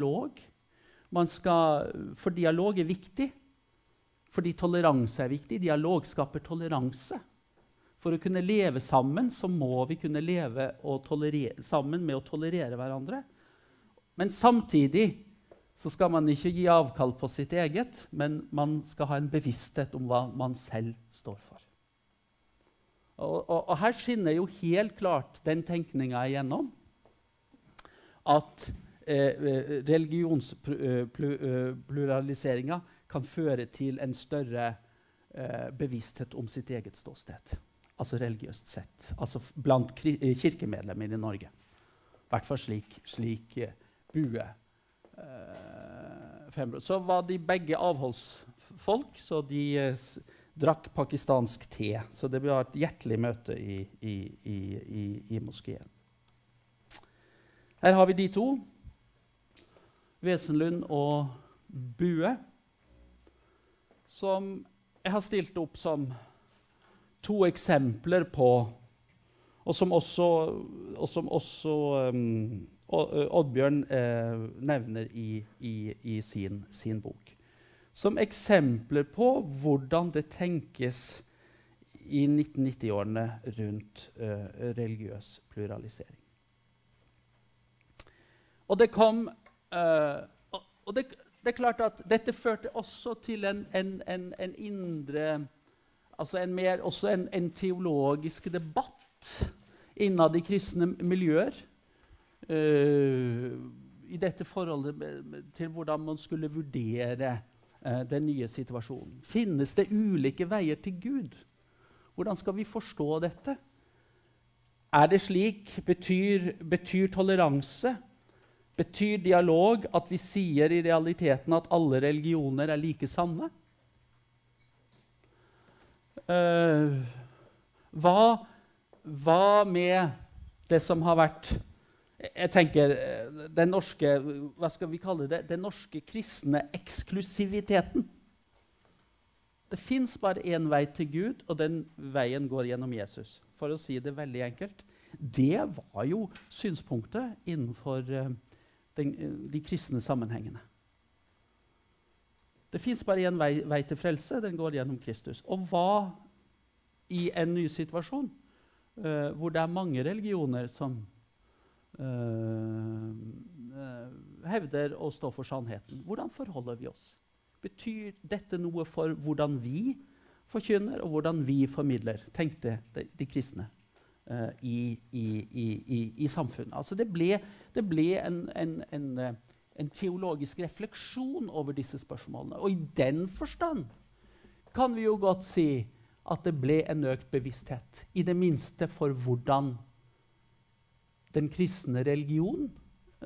dialog. Skal, for dialog er viktig. Fordi toleranse er viktig. Dialog skaper toleranse. For å kunne leve sammen så må vi kunne leve sammen med å tolerere hverandre. Men samtidig så skal man ikke gi avkall på sitt eget, men man skal ha en bevissthet om hva man selv står for. Og, og, og her skinner jo helt klart den tenkninga igjennom at eh, eh religionspluraliseringa eh, kan føre til en større eh, bevissthet om sitt eget ståsted. Altså religiøst sett. Altså blant kirkemedlemmer i Norge. I hvert fall slik, slik eh, eh, Så var de begge avholdsfolk, så de eh, drakk pakistansk te. Så det ble et hjertelig møte i, i, i, i moskeen. Her har vi de to. Wesenlund og Bue. Som jeg har stilt opp som to eksempler på Og som også, og som også um, Oddbjørn eh, nevner i, i, i sin, sin, bok. Som eksempler på hvordan det tenkes i 1990-årene rundt uh, religiøs pluralisering. Og det kom uh, og det, det, er klart at dette førte også til en, en, en, en indre altså en mer, Også en, teologisk debatt innad i kristne miljøer. Uh, I dette forholdet til hvordan man skulle vurdere uh, den nye situasjonen. Finnes det ulike veier til Gud? Hvordan skal vi forstå dette? Er det slik? Betyr, betyr toleranse Betyr dialog at vi sier i realiteten at alle religioner er like sanne? Uh, hva, hva, med det som har vært jeg tenker eh, den norske hva skal vi kalle det, den norske kristne eksklusiviteten. Det fins bare én vei til Gud, og den veien går gjennom Jesus. For å si det veldig enkelt. Det var jo synspunktet innenfor uh, de kristne sammenhengene. Det fins bare én vei, vei, til frelse. Den går gjennom Kristus. Og hva i en ny situasjon, uh, hvor det er mange religioner som uh, hevder å stå for sannheten? Hvordan forholder vi oss? Betyr dette noe for hvordan vi forkynner, og hvordan vi formidler, tenkte de, de kristne? Uh, i, i, i, i, samfunnet. Altså det ble, det ble en, en, en, eh, en, teologisk refleksjon over disse spørsmålene. Og i den forstand kan vi jo godt si at det ble en økt bevissthet. I det minste for hvordan den kristne religion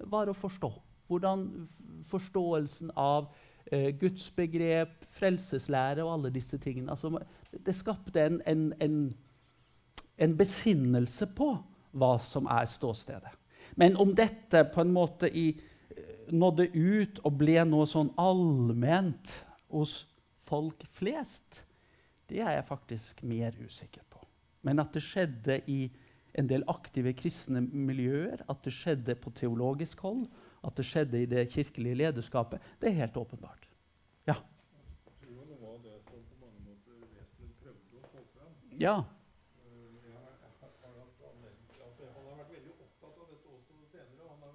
var å forstå. Hvordan forståelsen av uh, gudsbegrep, frelseslære og alle disse tingene altså, Det skapte en, en, en en besinnelse på hva som er ståstedet. Men om dette på en måte i, eh, nådde ut og ble noe sånn allment hos folk flest, det er jeg faktisk mer usikker på. Men at det skjedde i en del aktive kristne miljøer, at det skjedde på teologisk hold, at det skjedde i det kirkelige lederskapet, det er helt åpenbart. Ja. Ja.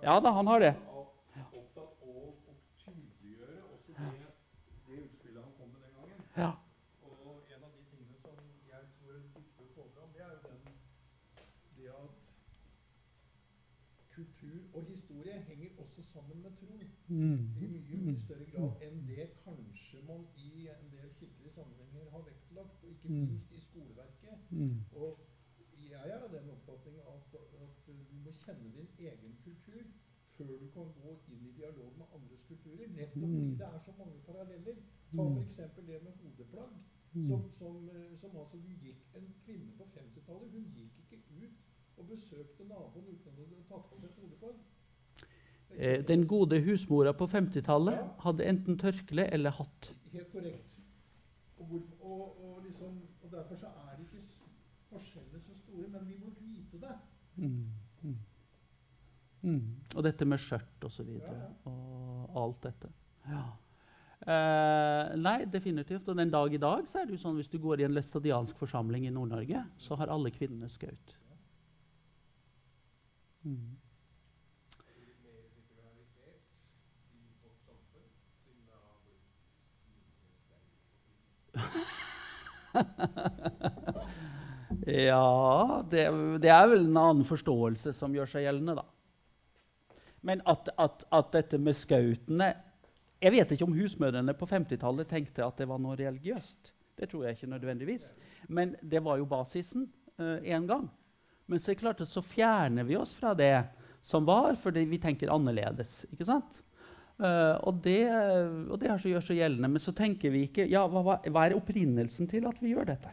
Ja da, han har det. Ja. Og en av de tingene som jeg tror er viktig å få fram, det er jo den, det at kultur og historie henger også sammen med tro. Mm. I mye, mye større grad enn det kanskje man i en del kirkelige sammenhenger har vektlagt. Og ikke mm. minst i skoleverket. Mm. Og jeg er av den oppfatning at, at du må kjenne din egen kultur før du kan gå inn i dialog med andres kulturer. Nettopp fordi mm. det er så mange paralleller. Ta mm. f.eks. det med hodeplagg. Mm. Som, som, eh, som, altså du gikk En kvinne på 50-tallet hun gikk ikke ut og besøkte naboen uten å ta tatt på seg et hodeplagg. Eh, den gode husmora på 50-tallet ja. hadde enten tørkle eller hatt. Helt korrekt. Og, hvorfor, og, og, liksom, og derfor så er det ikke forskjellene så store, men vi må vite det. Mm. Mm. Og dette med skjørt og så videre. Og, alt dette. Ja. Eh, nei, definitivt. Og den dag i dag så er det jo sånn hvis du går i en læstadiansk forsamling i Nord-Norge, så har alle kvinnene skaut. Mm. ja det, det, er vel en annen forståelse som gjør seg gjeldende, da. Men at, at, at dette med skautene Jeg vet ikke om husmødrene på 50-tallet tenkte at det var noe religiøst. Det tror jeg ikke nødvendigvis. Men det var jo basisen uh, en gang. Men så, klart, så fjerner vi oss fra det som var, fordi vi tenker annerledes. ikke sant? Uh, og, det, og det gjør seg gjeldende. Men så tenker vi ikke ja, hva, hva, er opprinnelsen til at vi gjør dette?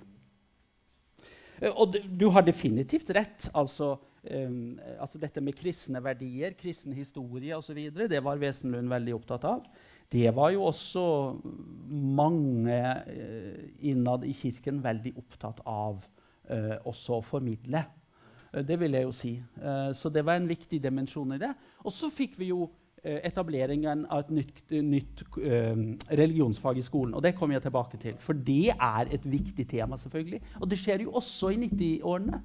Uh, og du har definitivt rett. Altså, um, altså, dette med kristne verdier, kristen historie osv. Det var Wesenlund veldig opptatt av. Det var jo også mange uh, innad i kirken veldig opptatt av også å formidle. det vil jeg jo si. så det var en viktig dimensjon i det. Og så fikk vi jo etableringen av et nytt, nytt uh, religionsfag i skolen. Og det kommer jeg tilbake til, for det er et viktig tema. selvfølgelig. Og det skjer jo også i 90-årene.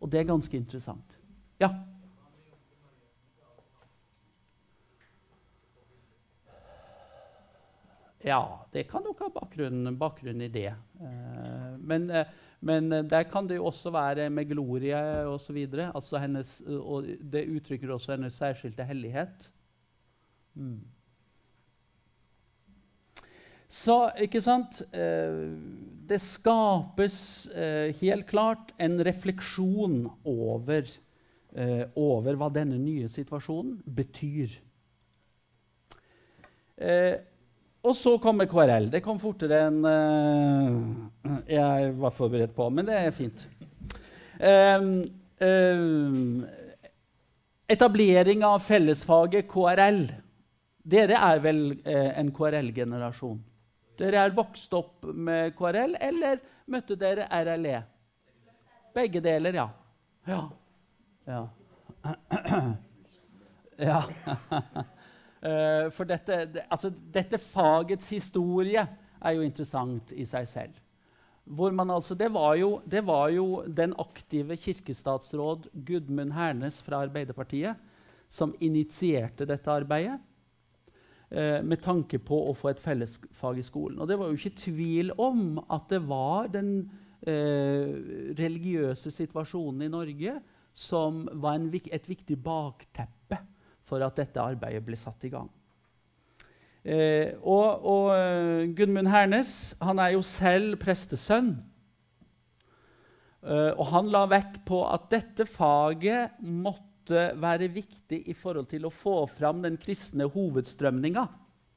Og det er ganske interessant. Ja? Ja, det kan nok ha bakgrunn, bakgrunn i det. Uh, men, uh, men der kan det jo også være med Gloria osv. Altså og det uttrykker også hennes særskilte hellighet. Mm. Så, ikke sant eh, Det skapes eh, helt klart en refleksjon over, eh, over hva denne nye situasjonen betyr. Eh, og så kommer KRL. Det kom fortere enn eh, jeg var forberedt på, men det er fint. Um, um, etablering av fellesfaget KRL dere er vel eh, en KRL-generasjon? Dere er vokst opp med KRL, eller møtte dere RLE? Begge deler, ja. Ja. Ja. ja. uh, for dette, altså, dette fagets historie er jo interessant i seg selv. Altså, det, var jo, det, var jo, den aktive kirkestatsråd Gudmund Hernes fra Arbeiderpartiet som initierte dette arbeidet eh, med tanke på å få et fellesfag i skolen. Og det var jo ikke tvil om at det var den eh, religiøse situasjonen i Norge som var en, et viktig bakteppe for at dette arbeidet ble satt i gang. Eh, og, og uh, Gudmund Hernes han er jo selv prestesønn. Eh, og han la vekk på at dette faget måtte være viktig i forhold til å få fram den kristne hovedstrømninga.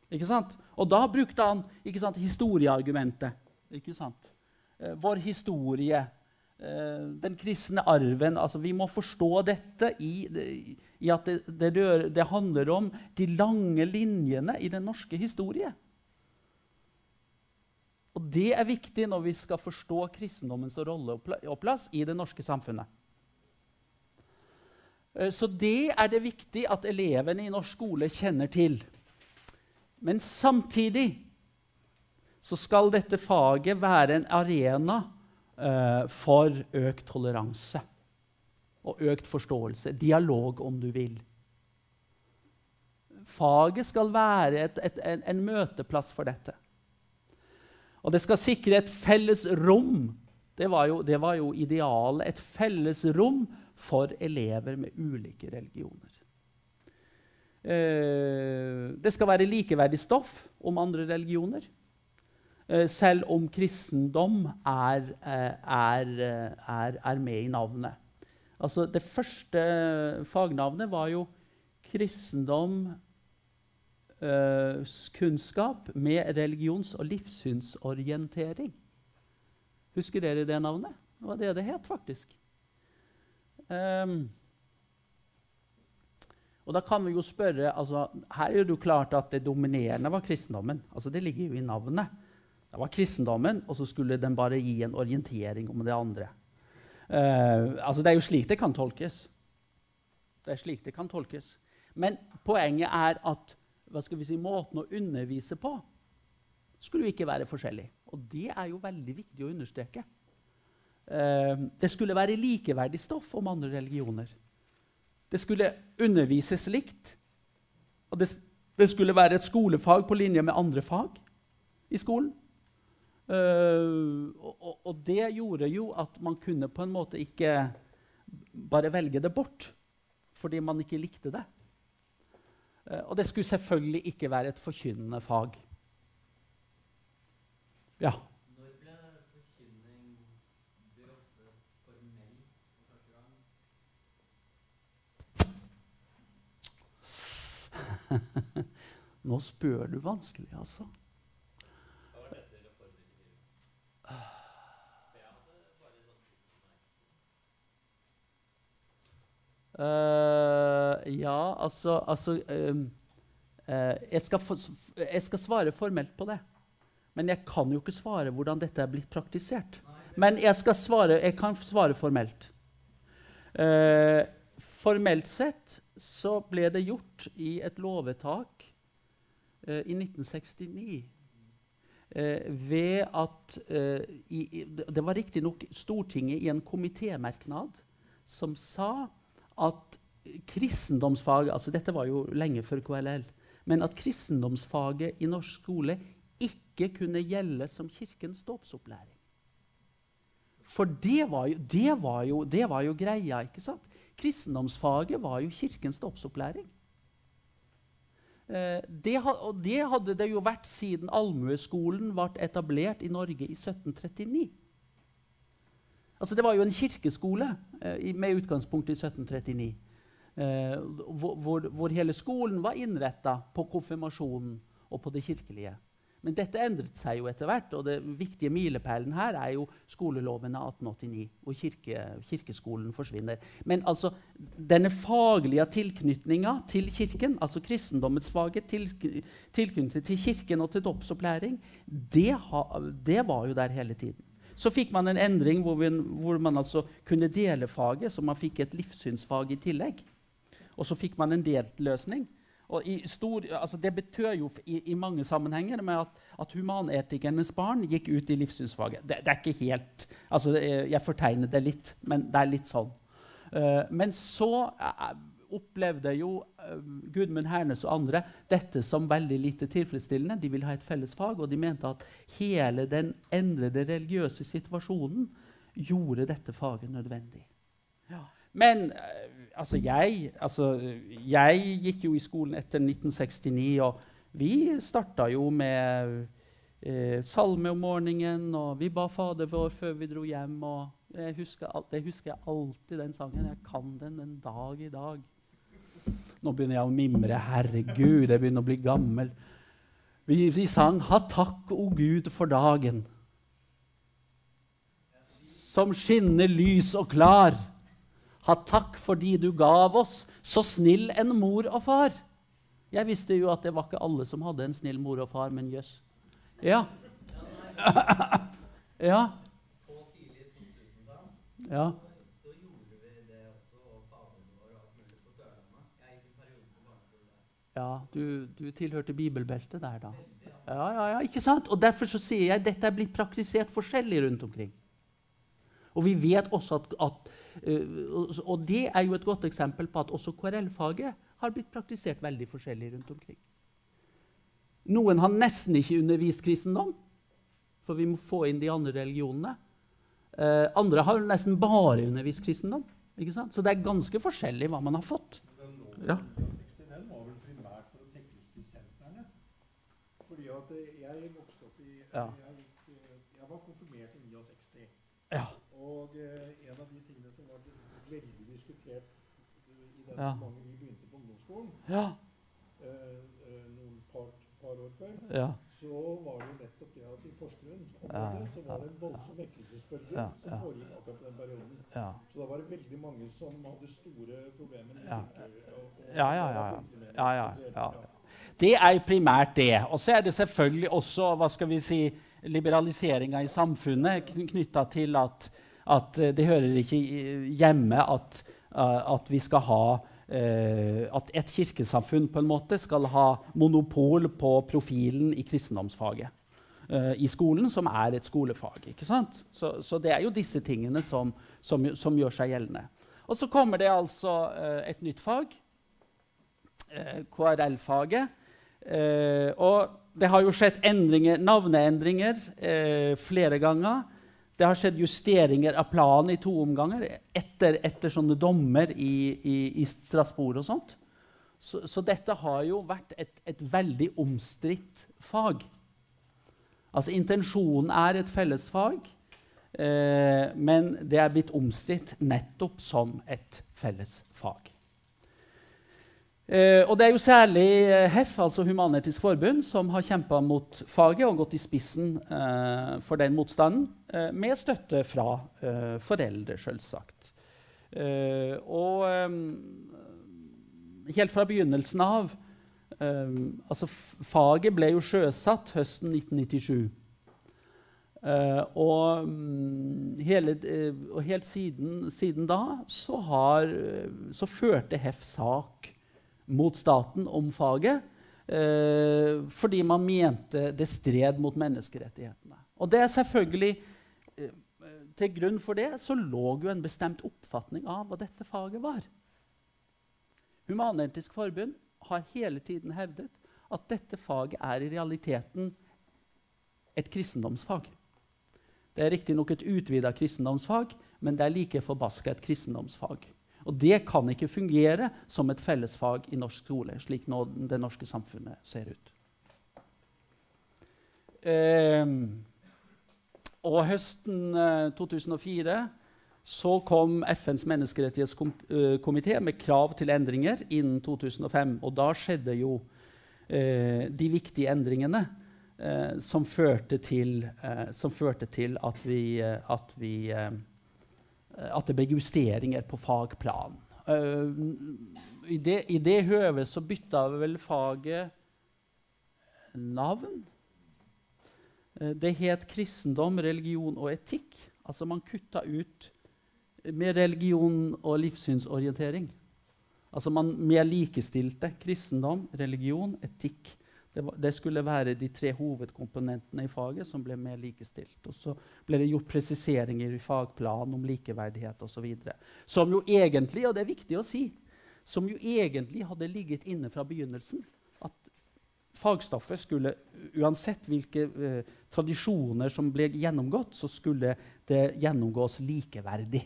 Og da brukte han sant, historieargumentet. Ikke sant? Eh, vår historie, eh, den kristne arven altså Vi må forstå dette i, i at det, det, det, handler om de lange linjene i den norske historie. Og Det er viktig når vi skal forstå kristendommens rolle og plass i det norske samfunnet. Eh, så det er det viktig at elevene i norsk skole kjenner til. Men samtidig så skal dette faget være en arena uh, for økt toleranse og økt forståelse. Dialog, om du vil. Faget skal være et, et, en, en, møteplass for dette. Og det skal sikre et felles rom. Det var jo, jo idealet. Et felles rom for elever med ulike religioner. Eh, det skal være likeverdig stoff om andre religioner. Eh, selv om kristendom er, eh, er, er, er, med i navnet. Altså, det første fagnavnet var jo kristendomskunnskap med religions- og livssynsorientering. Husker dere det navnet? Det var det det het, faktisk. Um, og da kan vi jo spørre, altså, Her er det jo klart at det dominerende var kristendommen. Altså, Det ligger jo i navnet. Det var kristendommen, og så skulle den bare gi en orientering om det andre. Uh, altså, Det er jo slik det kan tolkes. Det er slik det kan tolkes. Men poenget er at hva skal vi si, måten å undervise på skulle ikke være forskjellig. Og det er jo veldig viktig å understreke. Uh, det skulle være likeverdig stoff om andre religioner. Det skulle undervises likt. Og det, det skulle være et skolefag på linje med andre fag i skolen. Uh, og, og, det gjorde jo at man kunne på en måte ikke bare velge det bort fordi man ikke likte det. Uh, og det skulle selvfølgelig ikke være et forkynnende fag. Ja. Når ble forkynning droppet formell for første gang? Nå spør du vanskelig, altså. Uh, ja, altså, altså um, uh, jeg, skal for, jeg, skal svare formelt på det. Men jeg kan jo ikke svare hvordan dette er blitt praktisert. Men jeg, svare, jeg kan svare formelt. formelt sett så ble det gjort i et lovvedtak i 1969 ved at i, Det var riktignok Stortinget i en komitémerknad som sa at kristendomsfaget altså Dette var jo lenge før KLL. Men at kristendomsfaget i norsk skole ikke kunne gjelde som Kirkens dåpsopplæring. For det var, jo, det, var jo, det var, jo, greia. ikke sant? Kristendomsfaget var jo Kirkens dåpsopplæring. Eh, det, og det hadde det jo vært siden allmueskolen ble etablert i Norge i 1739. Altså, det var jo en kirkeskole eh, med utgangspunkt i 1739. Eh, hvor, hvor, hele skolen var innretta på konfirmasjonen og på det kirkelige. Men dette endret seg jo etter hvert, og den viktige milepælen her er jo skoleloven av 1889, hvor kirke, kirkeskolen forsvinner. Men altså, denne faglige tilknytninga til Kirken, altså kristendommens faget, til, tilknytning til Kirken og til dåpsopplæring, det, det var jo der hele tiden. Så fikk man en endring hvor, vi, hvor man altså kunne dele faget, så man fikk et livssynsfag i tillegg. Og så fikk man en delt løsning. Stor, altså det betød jo i, i, mange sammenhenger med at, at humanetikernes barn gikk ut i livssynsfaget. Det, det, er ikke helt altså Jeg fortegner det litt, men det er litt sånn. Uh, men så uh, opplevde jo uh, Gudmund Hernes og andre dette som veldig lite tilfredsstillende. De ville ha et felles fag, og de mente at hele den endrede religiøse situasjonen gjorde dette faget nødvendig. Ja. Men uh, altså, jeg, altså, jeg gikk jo i skolen etter 1969, og vi starta jo med eh, salme om morgenen, og vi ba Fader vår før vi dro hjem. og jeg husker, jeg husker alltid den sangen. Jeg kan den en dag i dag. Nå begynner jeg å mimre. Herregud, jeg begynner å bli gammel. Vi, vi sang 'Ha takk, o Gud, for dagen', som skinner lys og klar. Ha takk fordi du gav oss så snill en mor og far. Jeg visste jo at det var ikke alle som hadde en snill mor og far, men jøss. Ja. ja. Ja. Ja, du, du, tilhørte bibelbeltet der, da. Ja, ja, ja, ikke sant? Og Derfor så sier jeg at dette er blitt praktisert forskjellig rundt omkring. Og vi vet også at, at uh, Og det er jo et godt eksempel på at også KRL-faget har blitt praktisert veldig forskjellig rundt omkring. Noen har nesten ikke undervist kristendom, for vi må få inn de andre religionene. Uh, andre har nesten bare undervist kristendom. ikke sant? Så det er ganske forskjellig hva man har fått. Ja. Jeg vokste opp i ja. jeg, eh, jeg, var konfirmert i 69. Ja. Og uh, en av de tingene som var veldig diskutert i den ja. mange vi begynte på ungdomsskolen, ja. eh, noen par, par, år før, ja. så var det nettopp det at i Porsgrunn så var det en voldsom vekkelsesbølge som foregikk akkurat på den perioden. Så da var det veldig mange som hadde store problemer med ja. Og, og, ja, ja, ja. ja, ja, ja. Det er primært det. Og så er det selvfølgelig også hva skal vi si, liberaliseringa i samfunnet knytta til at, at, det hører ikke hjemme at, at vi skal ha Uh, at et kirkesamfunn på en måte skal ha monopol på profilen i kristendomsfaget uh, i skolen, som er et skolefag. ikke sant? Så, så det er jo disse tingene som, som, som, gjør seg gjeldende. Og så kommer det altså uh, et nytt fag, eh, KRL-faget. Eh, og det har jo skjedd endringer, navneendringer eh, flere ganger. Det har skjedd justeringer av planen i to omganger etter, etter sånne dommer i, i, i Strasbourg og sånt. Så, så, dette har jo vært et, et veldig omstridt fag. Altså Intensjonen er et fellesfag, eh, men det er blitt omstridt nettopp som et fellesfag. Eh, og det er jo særlig eh, HEF, altså Human-Etisk Forbund, som har kjempa mot faget og gått i spissen eh, for den motstanden, eh, med støtte fra eh, foreldre, selvsagt. Eh, og helt fra begynnelsen av altså Faget ble jo sjøsatt høsten 1997. og, um, hele, og helt siden, siden, da så, har, så førte HEF sak mot staten om faget eh, fordi man mente det stred mot menneskerettighetene. Og det er selvfølgelig eh, Til grunn for det så lå jo en bestemt oppfatning av hva dette faget var. Human-Etisk Forbund har hele tiden hevdet at dette faget er i realiteten et kristendomsfag. Det er riktignok et utvida kristendomsfag, men det er like forbaska et kristendomsfag. Og det kan ikke fungere som et fellesfag i norsk skole, slik nå det norske samfunnet ser ut. Eh, og høsten eh, 2004 så kom FNs menneskerettighetskomité med krav til endringer innen 2005. Og da skjedde jo eh, de viktige endringene eh, som førte til, eh, som, førte til, at vi, eh, at vi Eh, at det ble justeringer på fagplan. Uh, I det, det høvet så bytta vel faget navn. Uh, det het kristendom, religion og etikk. Altså man kutta ut med religion og livssynsorientering. Altså man mer likestilte kristendom, religion, etikk det, var, det, skulle være de tre hovedkomponentene i faget som ble mer likestilt. Og så ble det gjort presiseringer i fagplanen om likeverdighet osv. Som jo egentlig, og det er viktig å si, som jo egentlig hadde ligget inne fra begynnelsen. At fagstoffet skulle, uansett hvilke uh, tradisjoner som ble gjennomgått, så skulle det gjennomgås likeverdig.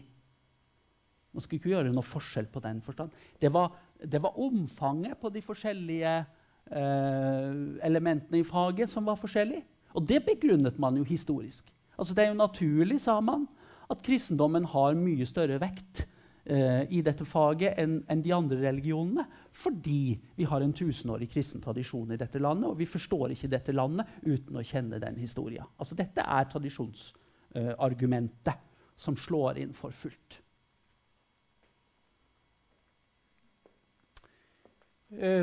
Man skulle ikke gjøre noe forskjell på den forstand. Det var, det var omfanget på de forskjellige elementene i faget som var forskjellige. Og det begrunnet man jo historisk. Altså Det er jo naturlig, sa man, at kristendommen har mye større vekt eh, i dette faget enn en de andre religionene, fordi vi har en tusenårig kristen tradisjon i dette landet, og vi forstår ikke dette landet uten å kjenne den historien. Altså Dette er tradisjonsargumentet eh, som slår inn for fullt.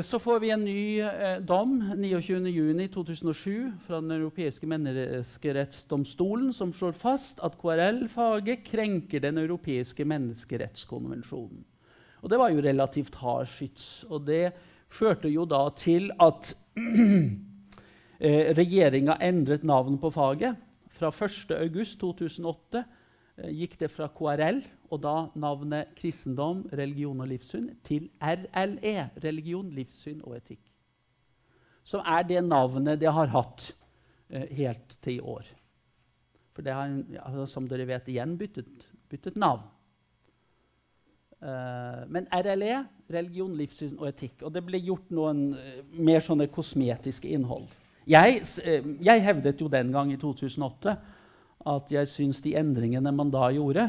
Så får vi en ny eh, dom 29.6.2007 fra Den europeiske menneskerettsdomstolen, som slår fast at KRL-faget krenker Den europeiske menneskerettskonvensjonen. Og Det var jo relativt hard skyts. Og det førte jo da til at eh, regjeringa endret navn på faget. Fra 1.8.2008 Eh, gikk det fra KRL, og da navnet kristendom, religion og livssyn, til RLE, religion, livssyn og etikk. Som er det navnet det har hatt eh, helt til i år. For det har, altså, som dere vet, igjen byttet, byttet navn. Uh, men RLE, religion, livssyn og etikk. Og det ble gjort noen uh, mer sånne kosmetiske innhold. Jeg, uh, jeg hevdet jo den gang, i 2008, at jeg syns de endringene man da gjorde,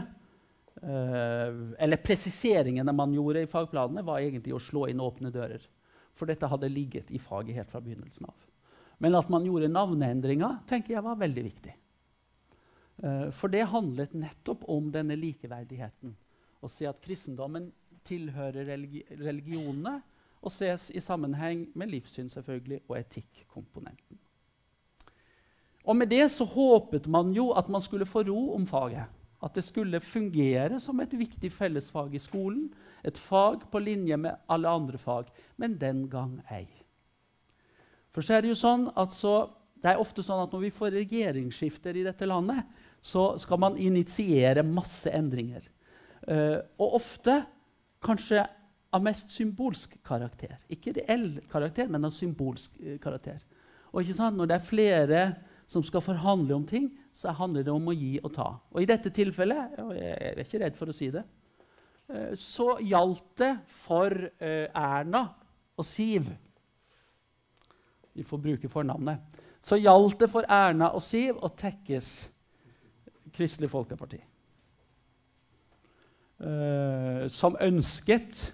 eh, eller presiseringene man gjorde i fagplanene, var egentlig å slå inn åpne dører. For dette hadde ligget i faget helt fra begynnelsen av. Men at man gjorde navneendringa, tenker jeg var veldig viktig. Eh, for det handlet nettopp om denne likeverdigheten. Å se at kristendommen tilhører religi religionene og ses i sammenheng med livssyn selvfølgelig og etikkomponenten. Og med det så håpet man jo at man skulle få ro om faget. At det skulle fungere som et viktig fellesfag i skolen. Et fag på linje med alle andre fag, men den gang ei. For så er det jo sånn at så, det er ofte sånn at når vi får regjeringsskifter i dette landet, så skal man initiere masse endringer. Uh, og ofte kanskje av mest symbolsk karakter. Ikke reell karakter, men av symbolsk uh, karakter. Og ikke sant, Når det er flere som skal forhandle om ting, så handler det om å gi og ta. Og i dette tilfellet, og jeg er ikke redd for å si det, uh, så gjaldt det for Erna og Siv Vi får bruke fornavnet. Så gjaldt det for Erna og Siv å tekkes Kristelig Folkeparti. Uh, som ønsket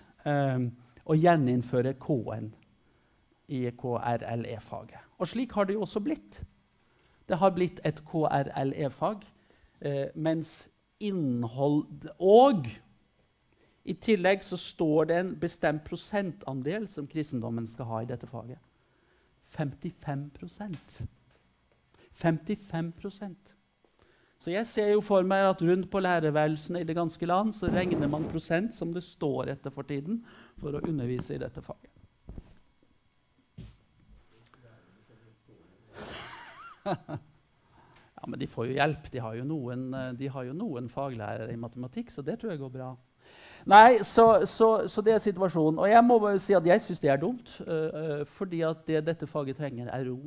å gjeninnføre K-en i KRLE-faget. Og slik har det jo også blitt. Det har blitt et KRLE-fag, eh, mens innhold Og i tillegg så står det en bestemt prosentandel som kristendommen skal ha i dette faget. 55% 55% så jeg ser jo for meg at rundt på lærerværelsene i det ganske land så regner man prosent, som det står etter for tiden, for å undervise i dette faget. ja, men de får jo hjelp. De har jo, noen, de har jo noen faglærere i matematikk, så det tror jeg går bra. Nei, så, så, så, det er situasjonen. Og jeg må bare si at jeg syns det er dumt. Uh, fordi at det dette faget trenger, er ro.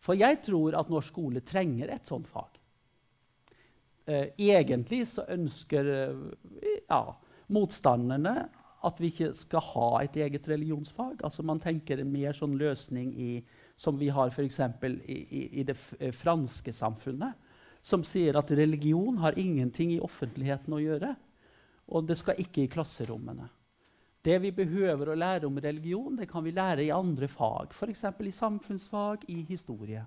For jeg tror at norsk skole trenger et sånt fag. Eh, egentlig så ønsker eh, ja, motstanderne at vi ikke skal ha et eget religionsfag. Altså Man tenker mer sånn løsning i, som vi har f.eks. I, i, i det eh, franske samfunnet, som sier at religion har ingenting i offentligheten å gjøre. Og det skal ikke i klasserommene. Det vi behøver å lære om religion, det kan vi lære i andre fag, f.eks. i samfunnsfag, i historie.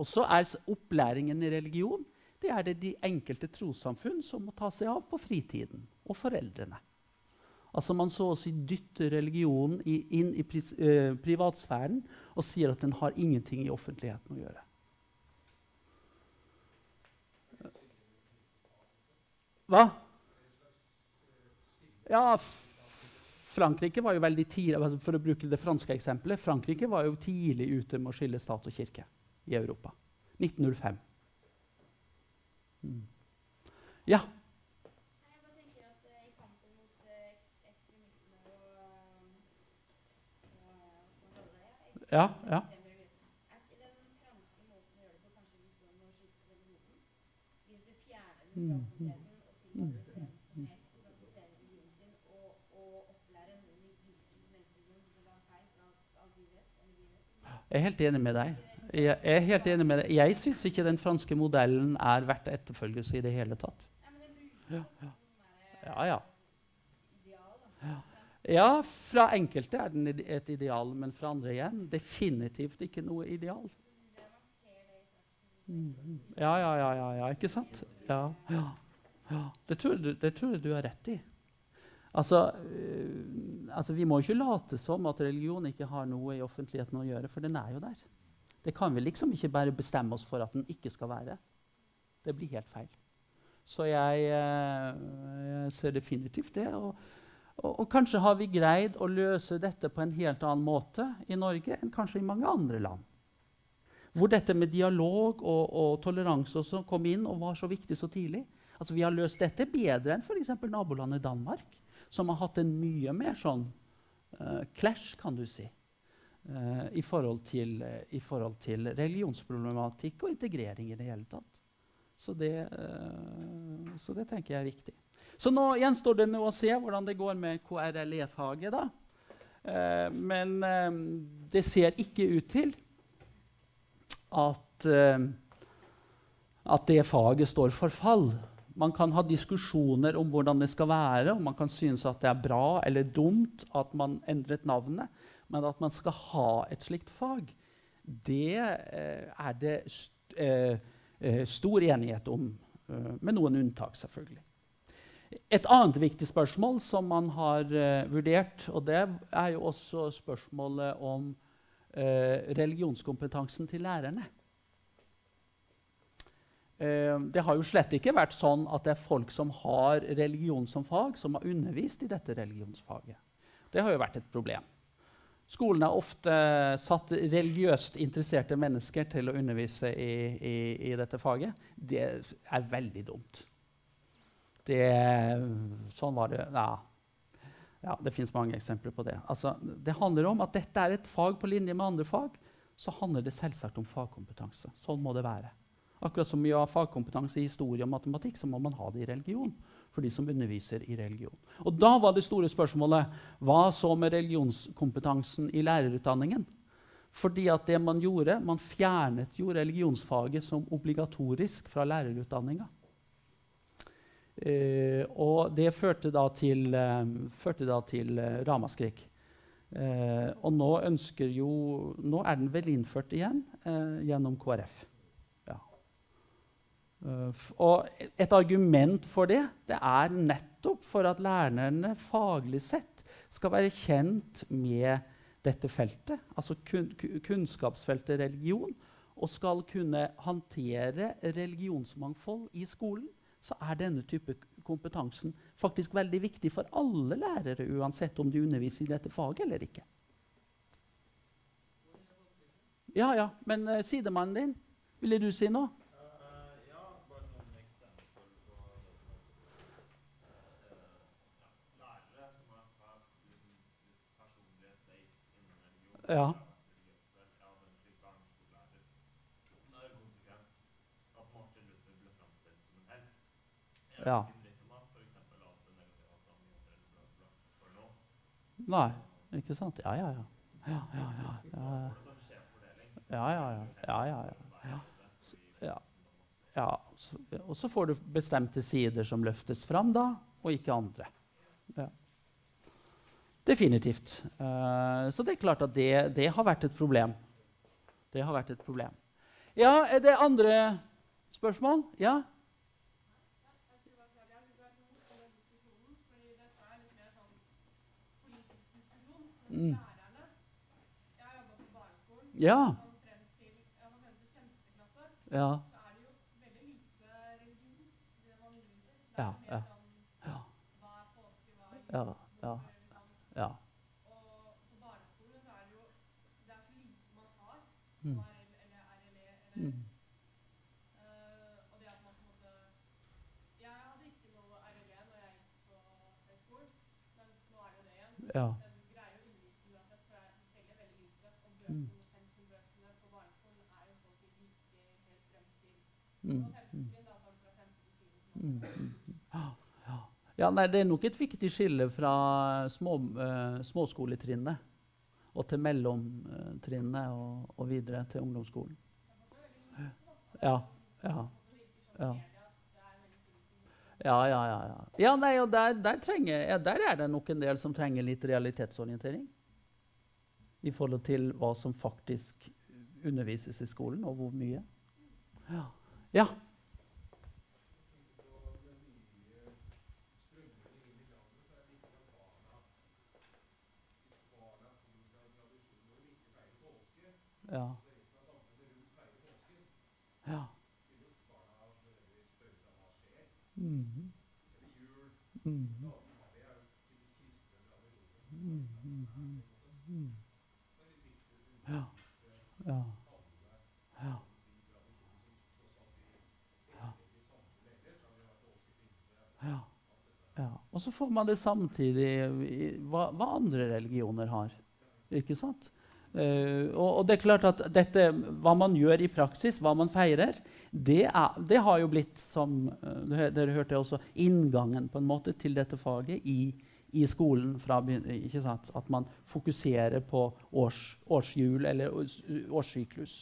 Og så er opplæringen i religion det er det de enkelte trossamfunn som må ta seg av på fritiden, og foreldrene. Altså Man så å si dytter religionen inn i eh, privatsfæren og sier at den har ingenting i offentligheten å gjøre. Hva? Ja, Frankrike var jo veldig tidlig, altså For å bruke det franske eksempelet Frankrike var jo tidlig ute med å skille stat og kirke i Europa. 1905. Mm. Ja? Ja, ja. Mm. Mm. Jeg er helt enig med deg. Jeg er helt enig med deg. Jeg syns ikke den franske modellen er verdt etterfølgelse i det hele tatt. Ja, ja. ja, ja. Ja fra enkelte er den et ideal, men fra andre igjen definitivt ikke noe ideal. Mm. Ja, ja, ja, ja, ja, ikke sant? Ja, ja. ja. Det, tror du, det tror jeg du har rett i. Altså, øh, altså, Vi må ikke late som at religion ikke har noe i offentligheten å gjøre, for den er jo der. Det kan vi liksom ikke bare bestemme oss for at den ikke skal være. Det blir helt feil. Så jeg, øh, jeg ser definitivt det. Og, og, og, kanskje har vi greid å løse dette på en helt annen måte i Norge enn kanskje i mange andre land. Hvor dette med dialog og, og toleranse også kom inn og var så viktig så tidlig. Altså, vi har løst dette bedre enn f.eks. nabolandet Danmark som har hatt en mye mer sånn uh, clash, kan du si, uh, i, forhold til, uh, i, forhold til, religionsproblematikk og integrering i det hele tatt. Så det, så det, tenker jeg er viktig. Så nå gjenstår det nå å se hvordan det går med KRLE-faget. da. men det ser ikke ut til at, at det faget står for fall. Man kan ha diskusjoner om hvordan det skal være, og man kan synes at det er bra eller dumt at man endret navnet. Men at man skal ha et slikt fag, det eh, er det st eh, eh stor enighet om, eh, med noen unntak, selvfølgelig. Et annet viktig spørsmål som man har uh, vurdert, og det er jo også spørsmålet om uh, religionskompetansen til lærerne. Uh, det har jo slett ikke vært sånn at det er folk som har religion som fag, som har undervist i dette religionsfaget. Det har jo vært et problem. Skolen har ofte satt religiøst interesserte mennesker til å undervise i, i, i dette faget. Det er veldig dumt. Det, sånn var det ja. ja det fins mange eksempler på det. Altså, det handler om at dette er et fag på linje med andre fag. Så handler det selvsagt om fagkompetanse. Sånn må det være. Akkurat som vi har fagkompetanse i historie og matematikk, så må man ha det i religion for de som underviser i religion. Og Da var det store spørsmålet hva så med religionskompetansen i lærerutdanningen? Fordi at det Man gjorde, man fjernet jo religionsfaget som obligatorisk fra lærerutdanninga. Eh, og det førte da til, førte til uh, ramaskrik. Og nå, jo, nå er den vel innført igjen gjennom KrF. Uh, og et argument for det, det er nettopp for at lærerne faglig sett skal være kjent med dette feltet, altså kun, kunnskapsfeltet religion, og skal kunne håndtere religionsmangfold i skolen, så er denne type kompetansen faktisk veldig viktig for alle lærere, uansett om de underviser i dette faget eller ikke. Ja, ja, men uh, sidemannen din, ville du si noe? Ja. Ja. Nei, ikke sant? Ja, ja, ja. Ja, ja, ja. Ja, ja, ja. ja, ja, ja. Og så får du bestemte sider som løftes fram, da, og ikke andre. Ja. Definitivt. Uh, så det er klart at det, det, har vært et problem. Det har vært et problem. Ja, er det andre spørsmål? Ja? Mm. Ja. Ja. Ja, ja. Ja, ja. Ja. Og på barneskolen Ja, nei, Det er nok et viktig skille fra små, uh, småskoletrinnet og til mellomtrinnet og, og, videre til ungdomsskolen. Ja. Ja. Ja. Ja, ja, ja. ja nei, og der, der, trenger, ja, der, er det nok en del som trenger litt realitetsorientering. I forhold til hva som faktisk undervises i skolen, og hvor mye. Ja. Ja. Ja. Ja. Mm. Mm. Mm. Ja. Ja. Ja. ja. Og så får man det samtidig i hva, hva andre religioner har. Ikke sant? Uh, og, og, det er klart at dette, Hva man gjør i praksis, hva man feirer, det, er, det har jo blitt som uh, Dere hørte også inngangen på en måte til dette faget i, i skolen. Fra? At man fokuserer på års, årshjul eller årssyklus.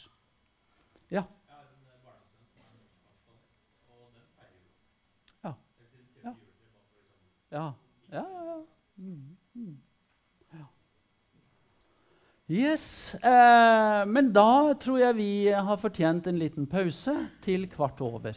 Ja. Ja. Ja, ja, ja. Mm. Yes, eh, Men da tror jeg vi har fortjent en liten pause til kvart over.